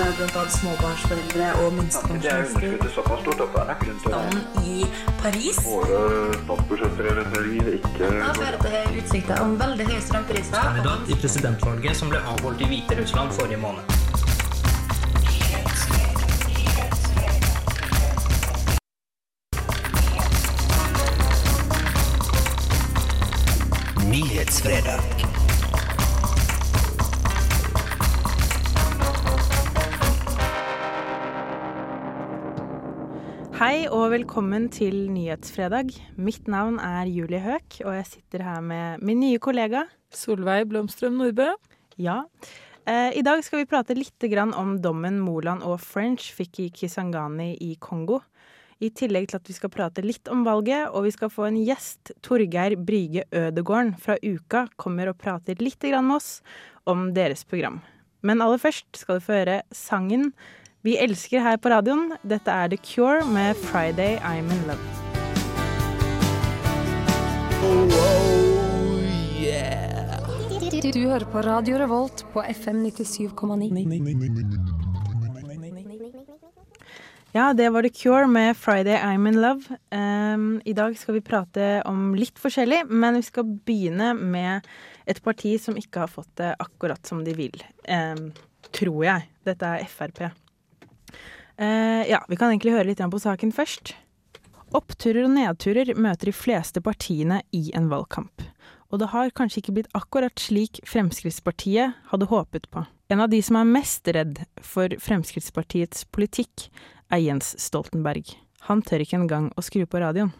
er bl.a. småbarnsforeldre og minstepensjonister. Er at er til i Paris. Våre statsbudsjetter ikke Da får jeg utsikter om veldig høye strømpriser. kandidat i presidentvalget som ble avholdt i Hviterussland forrige måned. Nyhetsfredag. Hei og velkommen til Nyhetsfredag. Mitt navn er Julie Høek, og jeg sitter her med min nye kollega. Solveig Blomstrøm Nordbø. Ja. Eh, I dag skal vi prate litt om dommen Moland og French fikk i Kisangani i Kongo. I tillegg til at vi skal prate litt om valget, og vi skal få en gjest. Torgeir Bryge Ødegården fra Uka kommer og prater litt med oss om deres program. Men aller først skal du få høre sangen vi elsker her på radioen. Dette er The Cure med 'Friday I'm in Love'. Du hører på Radio Revolt på FM 97,9. Ja, det var The Cure med 'Friday I'm in Love'. Um, I dag skal vi prate om litt forskjellig, men vi skal begynne med et parti som ikke har fått det akkurat som de vil. Um, tror jeg. Dette er Frp. Eh, ja, vi kan egentlig høre litt på saken først. Oppturer og nedturer møter de fleste partiene i en valgkamp. Og det har kanskje ikke blitt akkurat slik Fremskrittspartiet hadde håpet på. En av de som er mest redd for Fremskrittspartiets politikk, er Jens Stoltenberg. Han tør ikke engang å skru på radioen.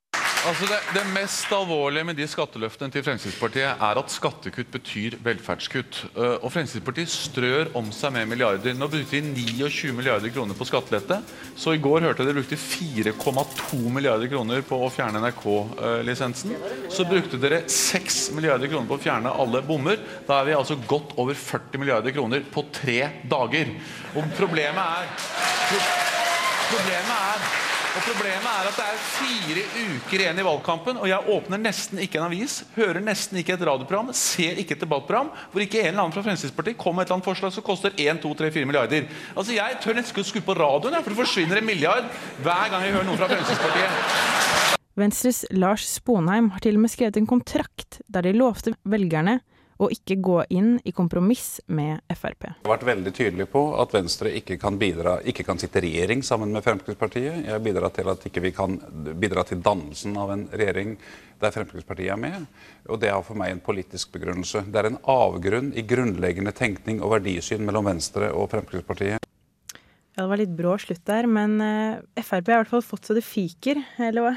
Altså det, det mest alvorlige med de skatteløftene til Fremskrittspartiet er at skattekutt betyr velferdskutt. Uh, og Fremskrittspartiet strør om seg med milliarder. Nå brukte de 29 milliarder kroner på skattelette. Så i går hørte jeg de brukte 4,2 milliarder kroner på å fjerne NRK-lisensen. Så brukte dere 6 milliarder kroner på å fjerne alle bommer. Da er vi altså godt over 40 milliarder kroner på tre dager. Og problemet er Problemet er og Problemet er at det er fire uker igjen i valgkampen, og jeg åpner nesten ikke en avis, hører nesten ikke et radioprogram, ser ikke et debattprogram hvor ikke en eller annen fra Fremskrittspartiet kommer med et eller annet forslag som koster 1, 2, 3, 4 milliarder. Altså Jeg tør nesten ikke å skru på radioen, for det forsvinner en milliard hver gang jeg hører noe fra Fremskrittspartiet. Venstres Lars Sponheim har til og med skrevet en kontrakt der de lovte velgerne å ikke gå inn i kompromiss med Frp. Jeg har vært veldig tydelig på at Venstre ikke kan, bidra, ikke kan sitte i regjering sammen med Fremskrittspartiet. Jeg bidrar til at ikke vi kan bidra til dannelsen av en regjering der Fremskrittspartiet er med. Og det har for meg en politisk begrunnelse. Det er en avgrunn i grunnleggende tenkning og verdisyn mellom Venstre og Fremskrittspartiet. Ja, det var litt brå slutt der, men uh, Frp har i hvert fall fått så det fiker, eller hva?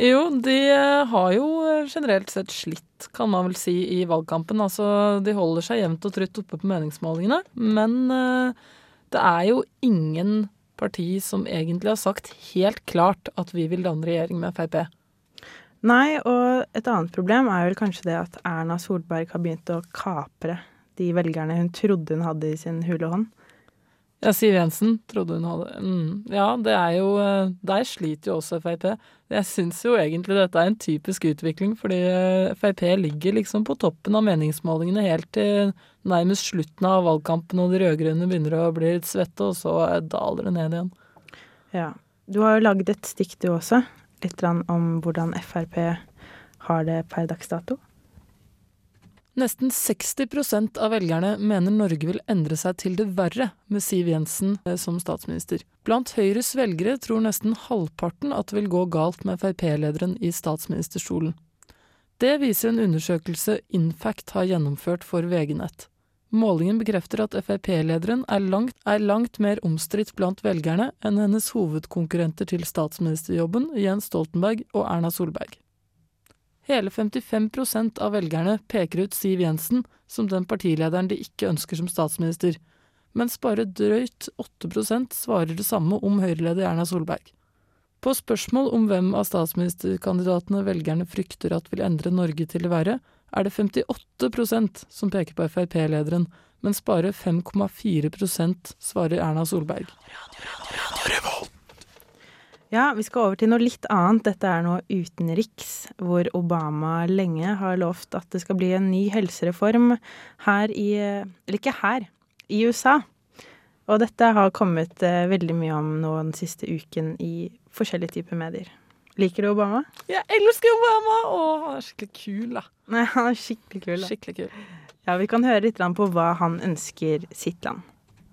Jo, de har jo generelt sett slitt, kan man vel si, i valgkampen. Altså, de holder seg jevnt og trutt oppe på meningsmålingene. Men uh, det er jo ingen parti som egentlig har sagt helt klart at vi vil danne regjering med Frp. Nei, og et annet problem er vel kanskje det at Erna Solberg har begynt å kapre de velgerne hun trodde hun hadde i sin hule hånd. Ja, Siv Jensen trodde hun hadde mm. Ja, det er jo Der sliter jo også Frp. Jeg syns jo egentlig dette er en typisk utvikling, fordi Frp ligger liksom på toppen av meningsmålingene helt til nærmest slutten av valgkampen, og de rød-grønne begynner å bli litt svette, og så daler det ned igjen. Ja. Du har jo laget et stikk du også, litt om hvordan Frp har det per dags dato. Nesten 60% av velgerne mener Norge vil endre seg til det verre med Siv Jensen som statsminister. Blant Høyres velgere tror nesten halvparten at det vil gå galt med Frp-lederen i statsministerstolen. Det viser en undersøkelse Infact har gjennomført for VG-nett. Målingen bekrefter at Frp-lederen er er langt mer omstridt blant velgerne enn hennes hovedkonkurrenter til statsministerjobben, Jens Stoltenberg og Erna Solberg. Hele 55% av velgerne peker ut Siv Jensen som den partilederen de ikke ønsker som statsminister, mens bare drøyt 8% svarer det samme om Høyre-leder Erna Solberg. På spørsmål om hvem av statsministerkandidatene velgerne frykter at vil endre Norge til det verre, er det 58% som peker på Frp-lederen, mens bare 5,4% svarer Erna Solberg. Ja, vi skal over til noe litt annet. Dette er noe utenriks, hvor Obama lenge har lovt at det skal bli en ny helsereform her i Eller ikke her, i USA. Og dette har kommet eh, veldig mye om nå den siste uken i forskjellige typer medier. Liker du Obama? Jeg elsker Obama! Å, han er skikkelig kul, da. Nei, han er skikkelig kul. Da. Skikkelig kul. Ja, Vi kan høre litt på hva han ønsker sitt land.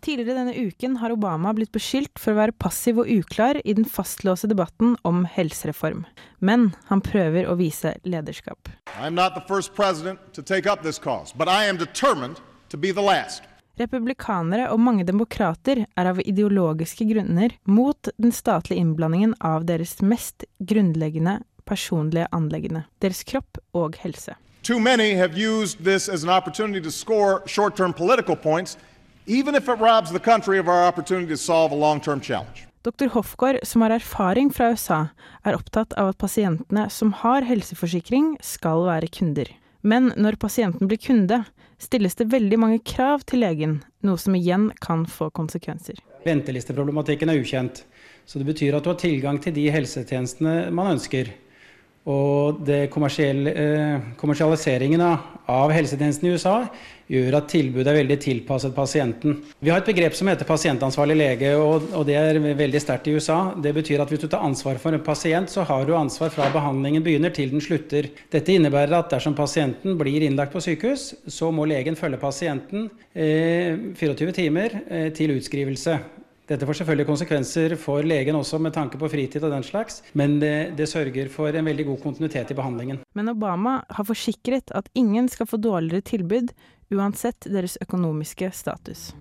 Tidligere denne uken har Obama blitt beskyldt for å være passiv og uklar i den fastlåste debatten om helsereform. Men han prøver å vise lederskap. I am not the first president to take up this cause, but I am determined to be the last. Republikanere og mange demokrater er av ideologiske grunner mot den statlige innblandingen av deres mest grunnleggende personlige anleggende, deres kropp og helse. Too many have used this as an opportunity to score short term political points, even if it robs the country of our opportunity to solve a long term challenge. Dr. Hofgaard, som har erfaring fra USA, er opptatt av at pasientene som har helseforsikring, skal være kunder. Men når pasienten blir kunde, stilles det veldig mange krav til legen, noe som igjen kan få konsekvenser. Ventelisteproblematikken er ukjent, så det betyr at du har tilgang til de helsetjenestene man ønsker. Og eh, kommersialiseringen av helsetjenesten i USA gjør at tilbudet er veldig tilpasset pasienten. Vi har et begrep som heter pasientansvarlig lege, og det er veldig sterkt i USA. Det betyr at hvis du tar ansvar for en pasient, så har du ansvar fra behandlingen begynner til den slutter. Dette innebærer at dersom pasienten blir innlagt på sykehus, så må legen følge pasienten eh, 24 timer eh, til utskrivelse. Dette får selvfølgelig konsekvenser for legen også med tanke på fritid og den slags, men det, det, sørger for en veldig god kontinuitet i behandlingen. Men Obama har forsikret at ingen skal få dårligere tilbud, uansett deres økonomiske status.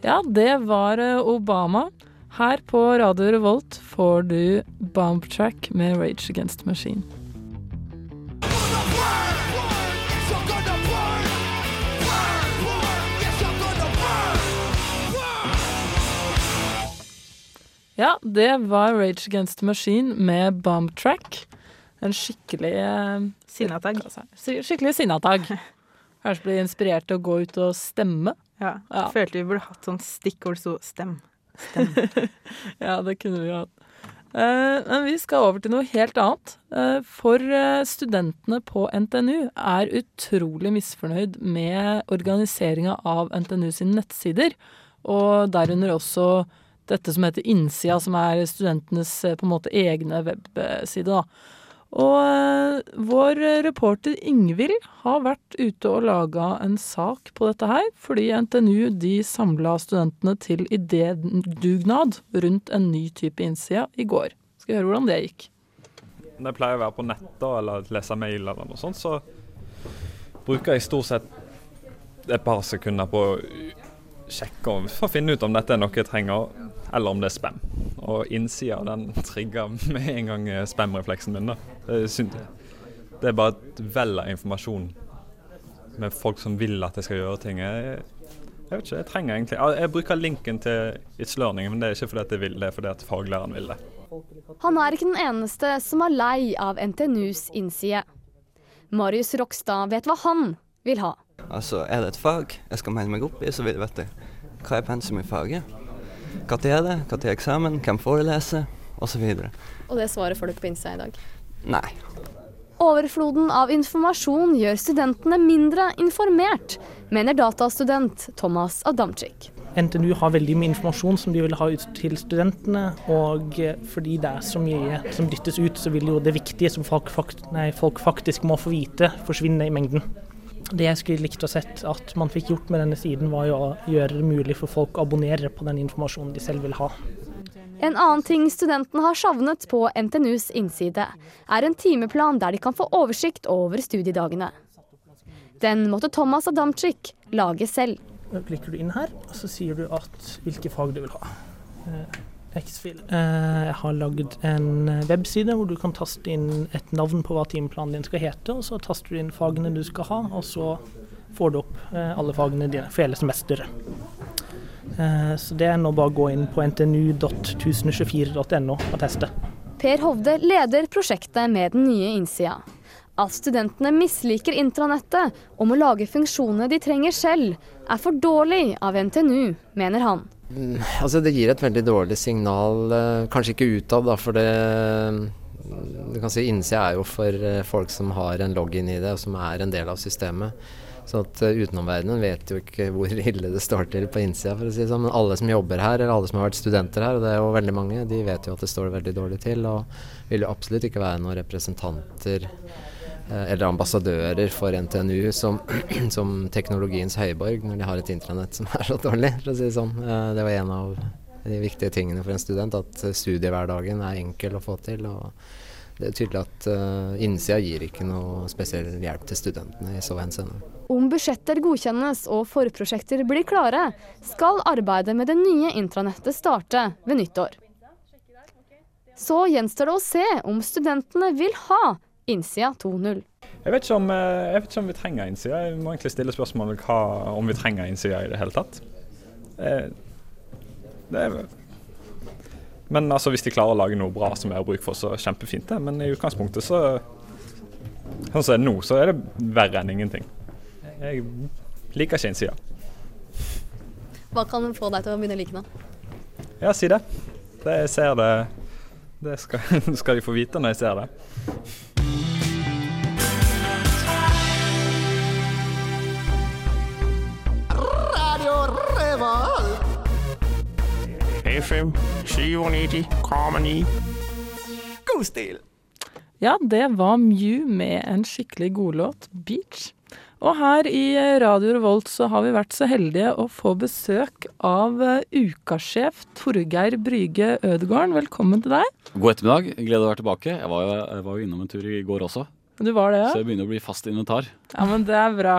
Ja, det var eh, Obama. Her på Radio Revolt får du Bombtrack med Rage Against Machine. Ja, det var Rage Against the Machine med Bomb Track. En skikkelig eh, Sinnatagg. Skikkelig sinnatag. Kanskje bli inspirert til å gå ut og stemme. Ja. ja. Følte vi burde hatt sånn stikk hvor det sto 'stem'. Stem. ja, det kunne vi hatt. Uh, men vi skal over til noe helt annet. Uh, for uh, studentene på NTNU er utrolig misfornøyd med organiseringa av NTNU sine nettsider, og derunder også dette som heter Innsida, som er studentenes eh, på en måte egne webside. da. Og uh, vår reporter Ingvild har vært ute og laga en sak på dette her, fordi NTNU de samla studentene til idédugnad rundt en ny type innside i går. Skal høre hvordan det gikk. Når jeg pleier å være på nettet eller lese mail eller noe sånt, så bruker jeg stort sett et par sekunder på å sjekke å finne ut om dette er noe jeg trenger eller om det er spam. Og innsida den trigger med en gang eh, spam-refleksen min. da. Det er bare et vell av informasjon med folk som vil at jeg skal gjøre ting. Jeg, jeg vet ikke, jeg trenger egentlig Jeg bruker linken til It's Learning, men det er ikke fordi jeg vil det, er fordi at faglæreren vil det. Han er ikke den eneste som er lei av NTNUs innside. Marius Rokstad vet hva han vil ha. Altså, Er det et fag jeg skal melde meg opp i, så vil jeg vite hva er pensum i faget. Når er det? Når er eksamen? Hvem foreleser? Osv. Og, og det svaret får du ikke på Insta i dag? Nei. Overfloden av informasjon gjør studentene mindre informert, mener datastudent Thomas Adamczyk. NTNU har veldig mye informasjon som de vil ha ut til studentene. Og fordi det er så mye som dyttes ut, så vil jo det viktige som folk, nei, folk faktisk må få vite, forsvinne i mengden. Det jeg skulle likt å sett at man fikk gjort med denne siden, var å gjøre det mulig for folk å abonnere på den informasjonen de selv vil ha. En annen ting studentene har savnet på NTNUs innside, er en timeplan der de kan få oversikt over studiedagene. Den måtte Thomas Adamczyk lage selv. Klikker du inn her, så sier du at hvilke fag du vil ha. Eh, Xfil. Eh, jeg har lagd en webside hvor du kan taste inn et navn på hva timeplanen din skal hete, og så taster du inn fagene du skal ha, og så får du opp eh, alle fagene dine for hele semesteret. Eh, så det er nå bare å gå inn på ntnu.1024.no og teste. Per Hovde leder prosjektet med den nye innsida. At studentene misliker intranettet og må lage funksjonene de trenger selv, er for dårlig av NTNU, mener han. Mm, altså Det gir et veldig dårlig signal, eh, kanskje ikke utad, da, for det du kan si Innsida er jo for eh, folk som har en login i det, og som er en del av systemet. Så at uh, utenomverdenen vet jo ikke hvor ille det står til på innsida, for å si det sånn. Men alle som jobber her, eller alle som har vært studenter her, og det er jo veldig mange, de vet jo at det står veldig dårlig til. Og vil jo absolutt ikke være noen representanter eller ambassadører for NTNU som, som, teknologiens høyborg når de har et intranett som er så dårlig, for å si det sånn. Uh, det var en av de viktige tingene for en student, at studiehverdagen er enkel å få til. og det er tydelig at uh, innsida gir ikke noe spesiell hjelp til studentene i så henseende. Om budsjetter godkjennes og forprosjekter blir klare, skal arbeidet med det nye intranettet starte ved nyttår. Så gjenstår det å se om studentene vil ha innsida 2.0. Jeg vet, om, jeg vet ikke om vi trenger innsida. Jeg må egentlig stille spørsmålet hva, om vi trenger innsida i det hele tatt. Det er men altså, hvis de klarer å lage noe bra som vi har bruk for, så kjempefint det. Men i utgangspunktet så Sånn som det er nå, så er det verre enn ingenting. Jeg liker ikke innsida. Hva kan få deg til å begynne å like den? Ja, si det. det jeg ser det Det skal, skal de få vite når jeg ser det. FM 97,9. God stil! Ja, det var Mew med en skikkelig godlåt, 'Beach'. Og her i Radio Revolt så har vi vært så heldige å få besøk av ukasjef Torgeir Bryge Ødegården. Velkommen til deg. God ettermiddag. Gleder å være tilbake. Jeg var, jo, jeg var jo innom en tur i går også. Du var det, ja? Så jeg begynner å bli fast inventar. Ja, men det er bra.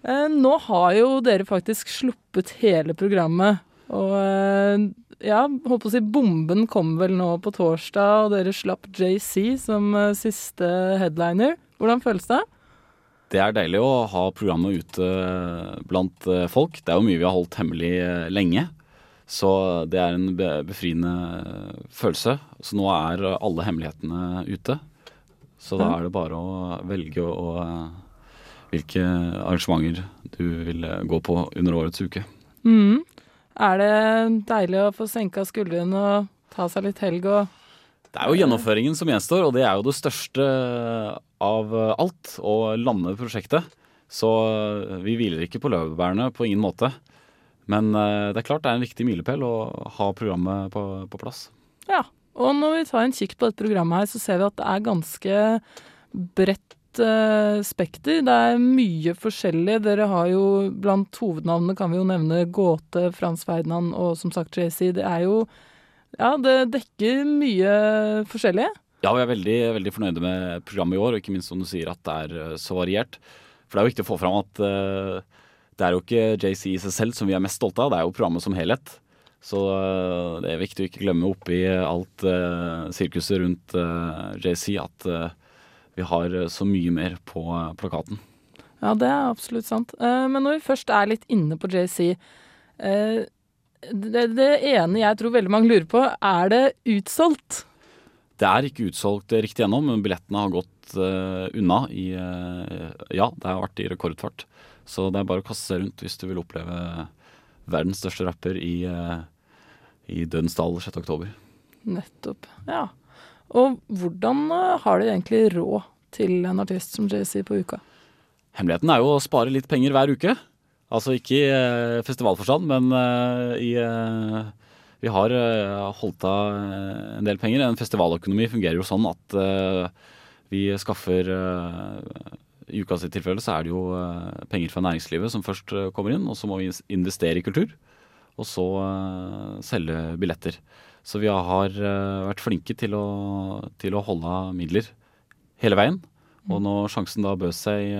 Eh, nå har jo dere faktisk sluppet hele programmet. Og eh, ja, holdt på å si bomben kom vel nå på torsdag, og dere slapp JC som uh, siste headliner. Hvordan føles det? Det er deilig å ha programmet ute blant folk. Det er jo mye vi har holdt hemmelig lenge. Så det er en befriende følelse. Så nå er alle hemmelighetene ute. Så da er det bare å velge å, hvilke arrangementer du vil gå på under årets uke. Mm. Er det deilig å få senka skuldrene og ta seg litt helg og Det er jo gjennomføringen som gjenstår, og det er jo det største av alt. Å lande prosjektet. Så vi hviler ikke på laurbærene på ingen måte. Men det er klart det er en viktig milepæl å ha programmet på, på plass. Ja, og når vi tar en kikk på dette programmet her, så ser vi at det er ganske bredt uh, spekter. Det er mye forskjellig. Dere har jo blant hovednavnene kan vi jo nevne Gåte, Frans Ferdinand og som sagt JC. Det er jo Ja, det dekker mye forskjellig. Ja, vi er veldig, veldig fornøyde med programmet i år, og ikke minst som du sier at det er så variert. For det er jo viktig å få fram at uh, det er jo ikke JC i seg selv som vi er mest stolte av, det er jo programmet som helhet. Så uh, det er viktig å ikke glemme oppi alt sirkuset rundt JC at vi har så mye mer på plakaten. Ja, det er absolutt sant. Men når vi først er litt inne på JC det, det ene jeg tror veldig mange lurer på, er det utsolgt? Det er ikke utsolgt riktig ennå, men billettene har gått unna i Ja, det har vært i rekordfart. Så det er bare å kaste seg rundt hvis du vil oppleve verdens største rapper i, uh, i Dødens dal 6.10. Nettopp. Ja. Og hvordan har de egentlig råd til en artist som JC på uka? Hemmeligheten er jo å spare litt penger hver uke. Altså ikke i uh, festivalforstand, men uh, i Vi har holdt av en del penger. En festivaløkonomi fungerer jo sånn at vi skaffer I ukas tilfelle så er det jo penger fra næringslivet som først kommer inn, og så må vi investere i kultur. Og så selge billetter. Så vi har vært flinke til å, til å holde midler hele veien. Og når sjansen da bød seg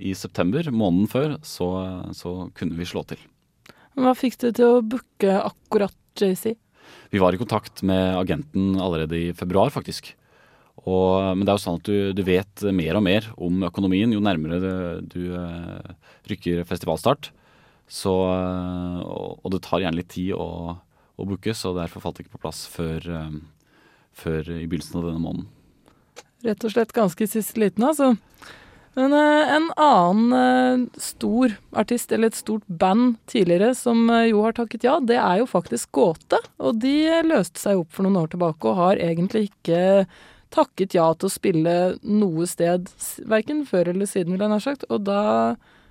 i september, måneden før, så, så, kunne vi slå til. Hva fikk du til å booke akkurat JC? Vi var i kontakt med agenten allerede i februar, faktisk. Og, men det er jo sånn at du, du, vet mer og mer om økonomien jo nærmere du, du uh, rykker festivalstart. Så, og, og, det tar gjerne litt tid å, å booke, så derfor falt det ikke på plass før, uh, før i begynnelsen av denne måneden. Rett og slett ganske siste liten, altså. Men eh, en annen eh, stor artist, eller et stort band tidligere, som eh, jo har takket ja, det er jo faktisk Gåte. Og de løste seg opp for noen år tilbake og har egentlig ikke takket ja til å spille noe sted, verken før eller siden, vil jeg nær sagt. Og da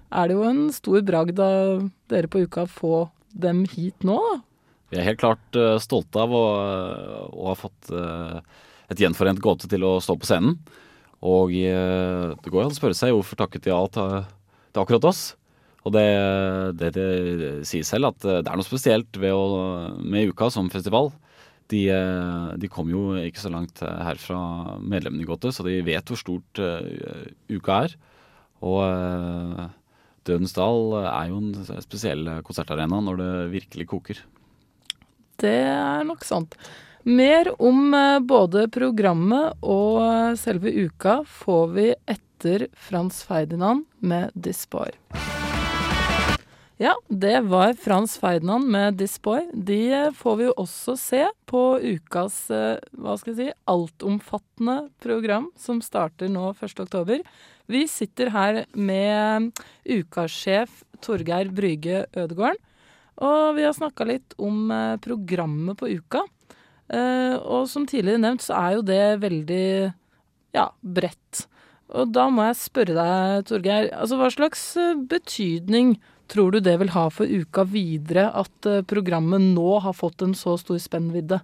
er det jo en stor bragd av dere på uka å få dem hit nå, da. Vi er helt klart uh, stolte av å, å ha fått uh, et gjenforent gåte til å stå på scenen. Og uh, det går jo an å spørre seg hvorfor takket ja til til akkurat oss. Og det, det, det sier selv at det er noe spesielt å, med Uka som festival. De, de kom jo ikke så langt her fra medlemmene i Gåte, så de vet hvor stort Uka er. Og Dødens Dal er jo en spesiell konsertarena når det virkelig koker. Det er nok sant. Mer om eh, både programmet og eh, selve uka får vi etter Frans Ferdinand med This Boy. Ja, det var Frans Ferdinand med This Boy. De eh, får vi jo også se på ukas hva skal jeg si, altomfattende program som starter nå 1. oktober. Vi sitter her med ukasjef Torgeir Brygge Ødegården. Og vi har snakka litt om eh, programmet på uka. Eh, og som tidligere nevnt så er jo det veldig ja, bredt. Og da må jeg spørre deg, Torgeir, altså hva slags eh, betydning tror du det vil ha for uka videre at programmet nå har fått en så stor spennvidde?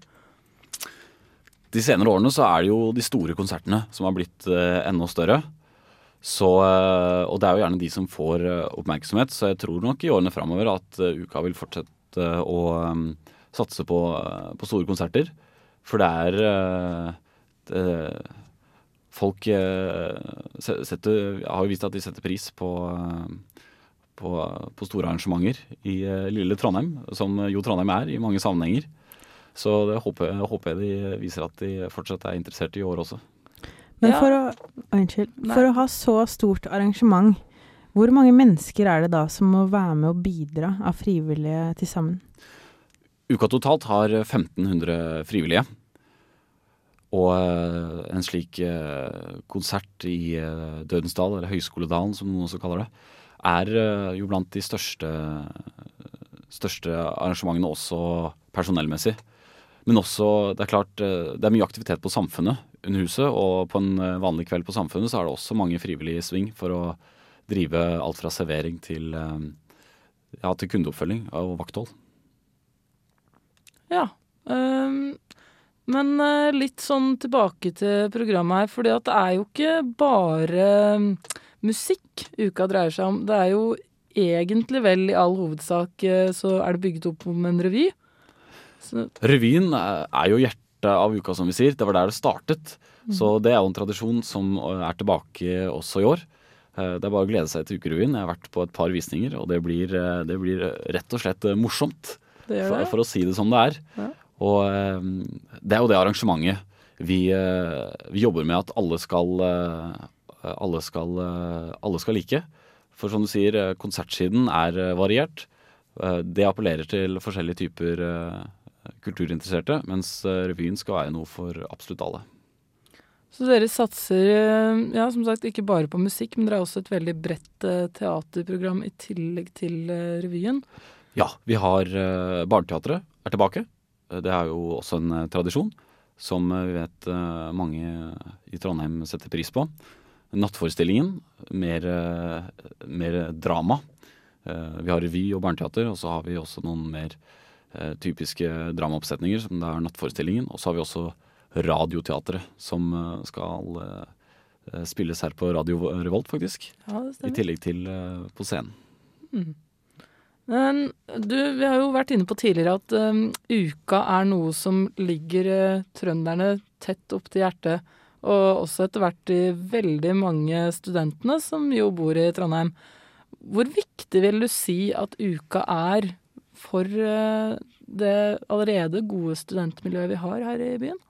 De senere årene så er det jo de store konsertene som har blitt enda større. Så, eh, og det er jo gjerne de som får eh, oppmerksomhet, så jeg tror nok i årene framover at eh, uka vil fortsette å satse på, på store konserter. For det er det, Folk setter, har jo vist at de setter pris på, på, på store arrangementer i lille Trondheim, som jo Trondheim er i mange sammenhenger. Så det håper, håper jeg de viser at de fortsatt er interessert i år også. Men for, å, unnskyld, for å ha så stort arrangement, hvor mange mennesker er det da som må være med og bidra av frivillige til sammen? Uka totalt har 1500 frivillige. Og eh, en slik eh, konsert i Dødensdal, Dødens dal, eller Høyskoledalen som noen også kaller det, er eh, jo blant de største, største arrangementene også personellmessig. Men også, det er klart, eh, det er mye aktivitet på Samfunnet under huset, og på en eh, vanlig kveld på Samfunnet så er det også mange frivillige i sving for å drive alt fra servering til, eh, ja, til kundeoppfølging og vakthold. Ja. Um, men eh, litt sånn tilbake til programmet her, at det er jo ikke bare mm, musikk uka dreier seg om. Det er jo egentlig vel i all hovedsak så er det bygget opp om en revy. Så, Revyen er jo hjertet av uka, som vi sier. Det var der det startet. Så det er jo en tradisjon som er tilbake også i år. Eh, Det er bare å glede seg til Ukerevyen. Jeg har vært på et par visninger, og det blir, eh, det blir rett og slett eh, morsomt. Det gjør for, det. for å si det som det er. Ja. Og eh, det er jo det arrangementet vi, eh, vi jobber med at alle skal, eh, alle skal, eh, alle skal like. For som du sier, eh, konsertsiden er eh, variert. Eh, Det appellerer til forskjellige typer eh, kulturinteresserte, mens eh, revyen skal være noe for absolutt alle. så dere satser eh, ja, som sagt ikke bare på musikk, men dere har også et veldig bredt eh, teaterprogram i tillegg til revyen. Ja, vi har Barneteatret er tilbake. Det er jo også en tradisjon som vi vet mange i Trondheim setter pris på. Nattforestillingen, mer, mer drama. Vi har revy og barneteater, og så har vi også noen mer typiske dramaoppsetninger, som det er Nattforestillingen. Og så har vi også Radioteatret, som eh, skal eh, spilles her på Radio Revolt, faktisk. Ja. I tillegg til eh, på scenen. Mm. Men du, vi har jo vært inne på tidligere at um, uka er noe som ligger uh, trønderne tett opp til hjertet. Og også etter hvert de veldig mange studentene som jo bor i Trondheim. Hvor viktig vil du si at uka er for eh, det allerede gode studentmiljøet vi har her i byen?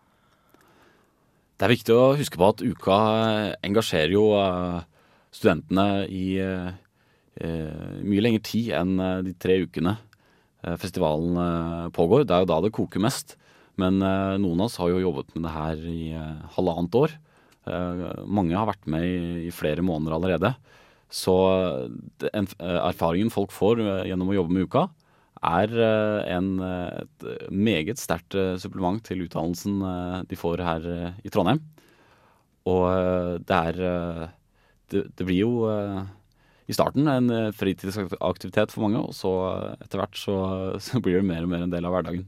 Det er viktig å huske på at uka engasjerer jo eh, studentene i eh, eh, mye lengre tid enn eh, de tre ukene eh, festivalen eh, pågår. Det er jo da det koker mest. Men eh, noen av oss har jo jobbet med det her i eh, halvannet år. Eh, mange har vært med i, flere måneder allerede. Så eh, erfaringen folk får eh, gjennom å jobbe med uka, er eh, en, eh, et meget sterkt eh, supplement til utdannelsen eh, de får her eh, i Trondheim. Og eh, det er eh, det, det blir jo eh, i starten en eh, fritidsaktivitet for mange, og så eh, etter hvert så, så blir det mer og mer en del av hverdagen.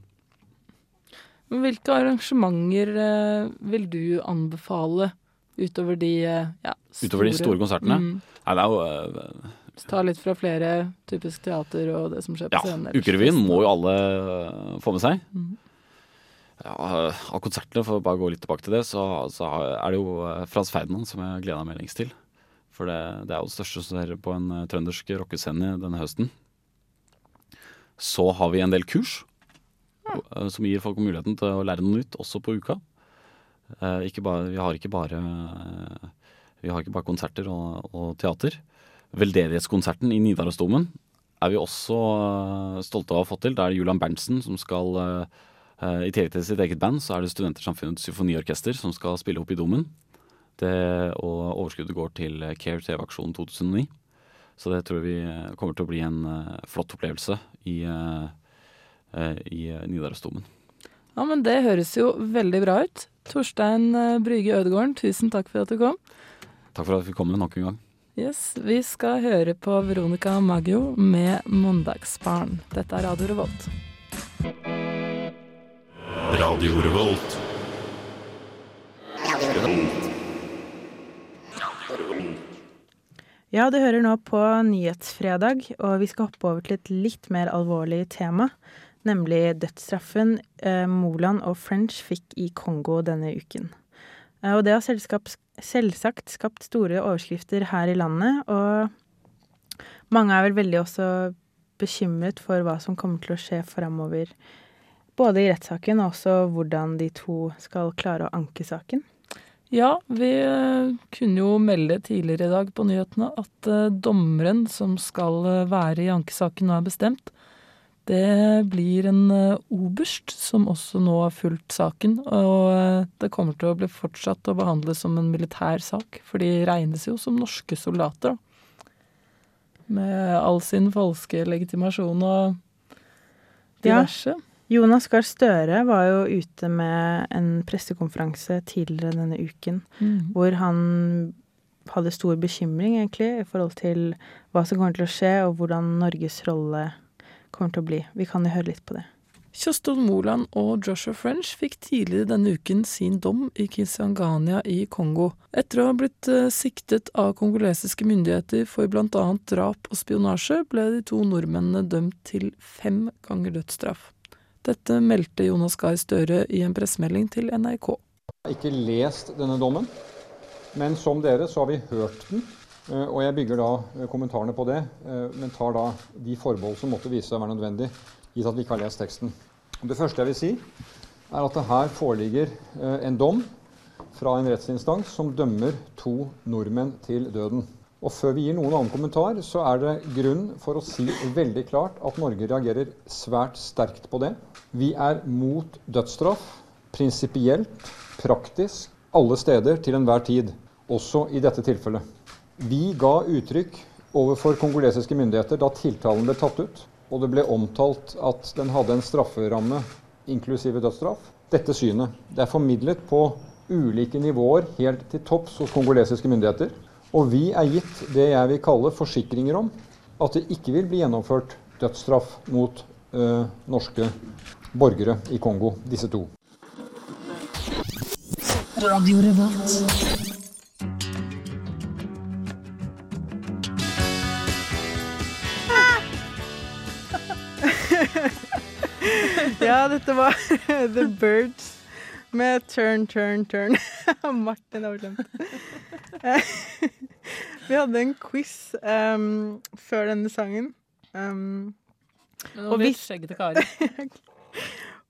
Men Hvilke arrangementer eh, vil du anbefale utover de eh, ja, store Utover de store konsertene. Mm. Nei, det er jo eh, Ta litt fra flere typisk teater og det som skjer på Ja, scenen. ellers. Ukerevyen må jo alle eh, få med seg. Mhm. Ja, av konsertene, for å bare gå litt tilbake til det, så, så er det jo eh, Frans Ferdinand som jeg gleder meg lengst til. For det, det er jo det største som skjer på en eh, trøndersk rockescene denne høsten. Så har vi en del kurs ja. som gir folk muligheten til å lære noe nytt, også på uka. Eh, Ikke bare, vi, har ikke bare, eh, vi har ikke bare konserter og, og teater. Veldedighetskonserten i Nidarosdomen er vi også eh, stolte av å ha fått til. Da er det Julian Berntsen som skal eh, eh, I tillegg til sitt eget band, så er det Studentersamfunnets symfoniorkester som skal spille opp i Domen. Det, og overskuddet går til Care TV-aksjonen 2009. Så det tror vi eh, kommer til å bli en flott opplevelse i, i Nidarosdomen. Ja, men det høres jo veldig bra ut. Torstein Bryge Brygge Ødegården, tusen takk for at du kom. Takk for at vi kom nok en gang. Yes, Vi skal høre på Veronica Maggio med 'Mandagsbarn'. Dette er Radio Revolt. Radio Revolt. Ja, du hører nå på Nyhetsfredag, og vi skal hoppe over til et litt mer alvorlig tema. Nemlig dødsstraffen eh, Moland og French fikk i Kongo denne uken. Eh, og det har selskap, selvsagt skapt store overskrifter her i landet, og mange er vel veldig også bekymret for hva som kommer til å skje framover. Både i rettssaken og også hvordan de to skal klare å anke saken. Ja, vi eh, kunne jo melde tidligere i dag på nyhetene at eh, dommeren som skal eh, være i ankesaken nå er bestemt. Det blir en eh, oberst som også nå har fulgt saken. Og eh, det kommer til å bli fortsatt å behandles som en militær sak, for de regnes jo som norske soldater. Med all sin falske legitimasjon og diverse. Ja. Jonas Gahr Støre var jo ute med en pressekonferanse tidligere denne uken, mm. hvor han hadde stor bekymring, egentlig, i forhold til hva som kommer til å skje, og hvordan Norges rolle kommer til å bli. Vi kan jo høre litt på det. Kjostol Moland og Joshua French fikk tidligere denne uken sin dom i Kisangania i Kongo, etter å ha blitt eh, siktet av kongolesiske myndigheter for bl.a. drap og spionasje, ble de to nordmennene dømt til fem ganger dødsstraff. Dette meldte Jonas Gahr Støre i en pressemelding til NRK. Jeg har ikke lest denne dommen, men som dere så har vi hørt den. Eh, Og jeg bygger da eh, kommentarene på det, eh, men tar da de forbehold som måtte vise seg å være nødvendig, gitt at vi ikke har lest teksten. Det første jeg vil si, er at det her foreligger en dom fra en rettsinstans som dømmer to nordmenn til døden. Og før vi gir noen annen kommentar, så er det grunn for å si veldig klart at Norge reagerer svært sterkt på det. Vi er mot dødsstraff prinsipielt, praktisk, alle steder til enhver tid, også i dette tilfellet. Vi ga uttrykk overfor kongolesiske myndigheter da tiltalen ble tatt ut, og det ble omtalt at den hadde en strafferamme inklusive dødsstraff. Dette synet det er formidlet på ulike nivåer helt til topps hos kongolesiske myndigheter. Og vi er gitt det jeg vil kalle forsikringer om at det ikke vil bli gjennomført dødsstraff mot ø, norske borgere i Kongo, disse to. Radio. Ja, dette var The Birds med Turn, Turn, Turn. Martin har glemt. Vi hadde en quiz um, før denne sangen. Um, Men nå blir det skjeggete karer.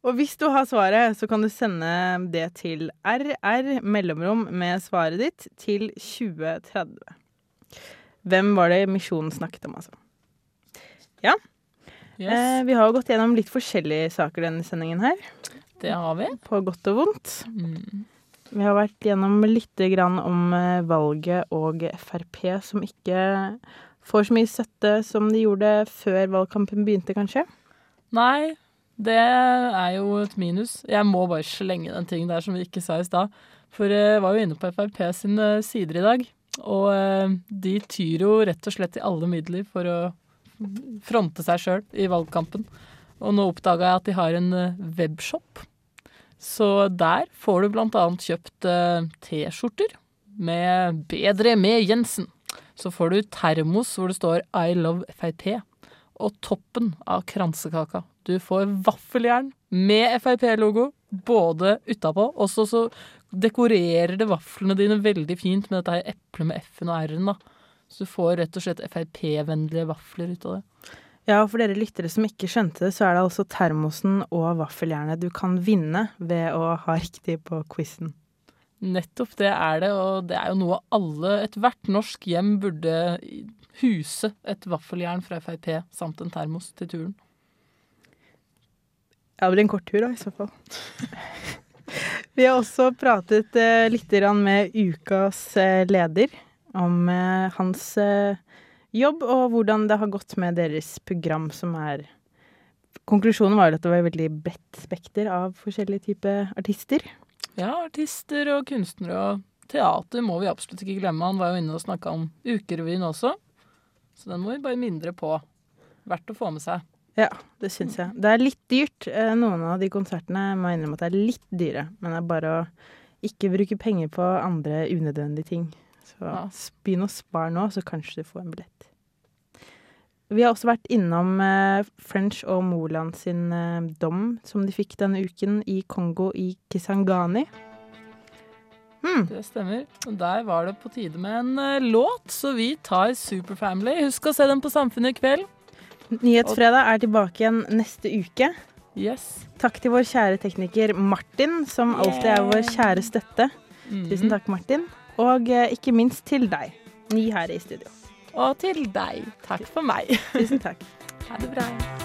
og hvis du har svaret, så kan du sende det til RR mellomrom med svaret ditt til 2030. Hvem var det misjonen snakket om, altså? Ja. Yes. Eh, vi har jo gått gjennom litt forskjellige saker denne sendingen her. Det har vi. På godt og vondt. Mm. Vi har vært gjennom litt grann om eh, valget og Frp, som ikke får så mye støtte som de gjorde før valgkampen begynte, kanskje. Nei, det er jo et minus. Jeg må bare slenge den ting der som vi ikke sa i stad. For jeg var jo inne på Frp sine sider i dag. Og eh, de tyr jo rett og slett i alle midler for å fronte seg sjøl i valgkampen. Og nå oppdaga jeg at de har en eh, webshop. Så der får du blant annet kjøpt eh, T-skjorter med 'Bedre med Jensen'. Så får du termos hvor det står 'I love Frp'. Og toppen av kransekaka. Du får vaffeljern med Frp-logo både utapå, og så dekorerer det vaflene dine veldig fint med dette eplet med F-en og R-en. da. Så du får rett og slett Frp-vennlige vafler ut av det. Ja, og for dere lyttere som ikke skjønte det, så er det altså termosen og vaffeljernet du kan vinne ved å ha riktig på quizen. Nettopp det er det, og det er jo noe alle, ethvert norsk hjem burde huse et vaffeljern fra Frp samt en termos til turen. Ja, det blir en kort tur da, i så fall. Vi har også pratet eh, litt med ukas eh, leder om eh, hans eh, jobb og hvordan det har gått med deres program, som er Konklusjonen var jo at det var et veldig bredt spekter av forskjellige typer artister. Ja, artister og kunstnere og teater må vi absolutt ikke glemme. Han var jo inne og snakka om Ukerevyen også, så den må vi bare mindre på. Verdt å få med seg. Ja, det syns jeg. Det er litt dyrt. Eh, Noen av de konsertene må jeg innrømme at det er litt dyre. Men det er bare å ikke bruke penger på andre unødvendige ting. Så ja. begynn å spare nå, så kanskje du får en billett. Vi har også vært innom eh, French og Moland sin eh, dom som de fikk denne uken i Kongo i Kisangani. Det stemmer. Og der var det på tide med en eh, låt, så vi tar Superfamily. Husk å se den på Samfunnet i kveld. Nyhetsfredag er tilbake igjen neste uke. Yes. Takk til vår kjære tekniker Martin, som alltid er vår kjære støtte. Mhm. Tusen takk, Martin. Og eh, ikke minst til deg, Ni her i studio. Og til deg. Takk for meg. Tusen takk. Ha det bra.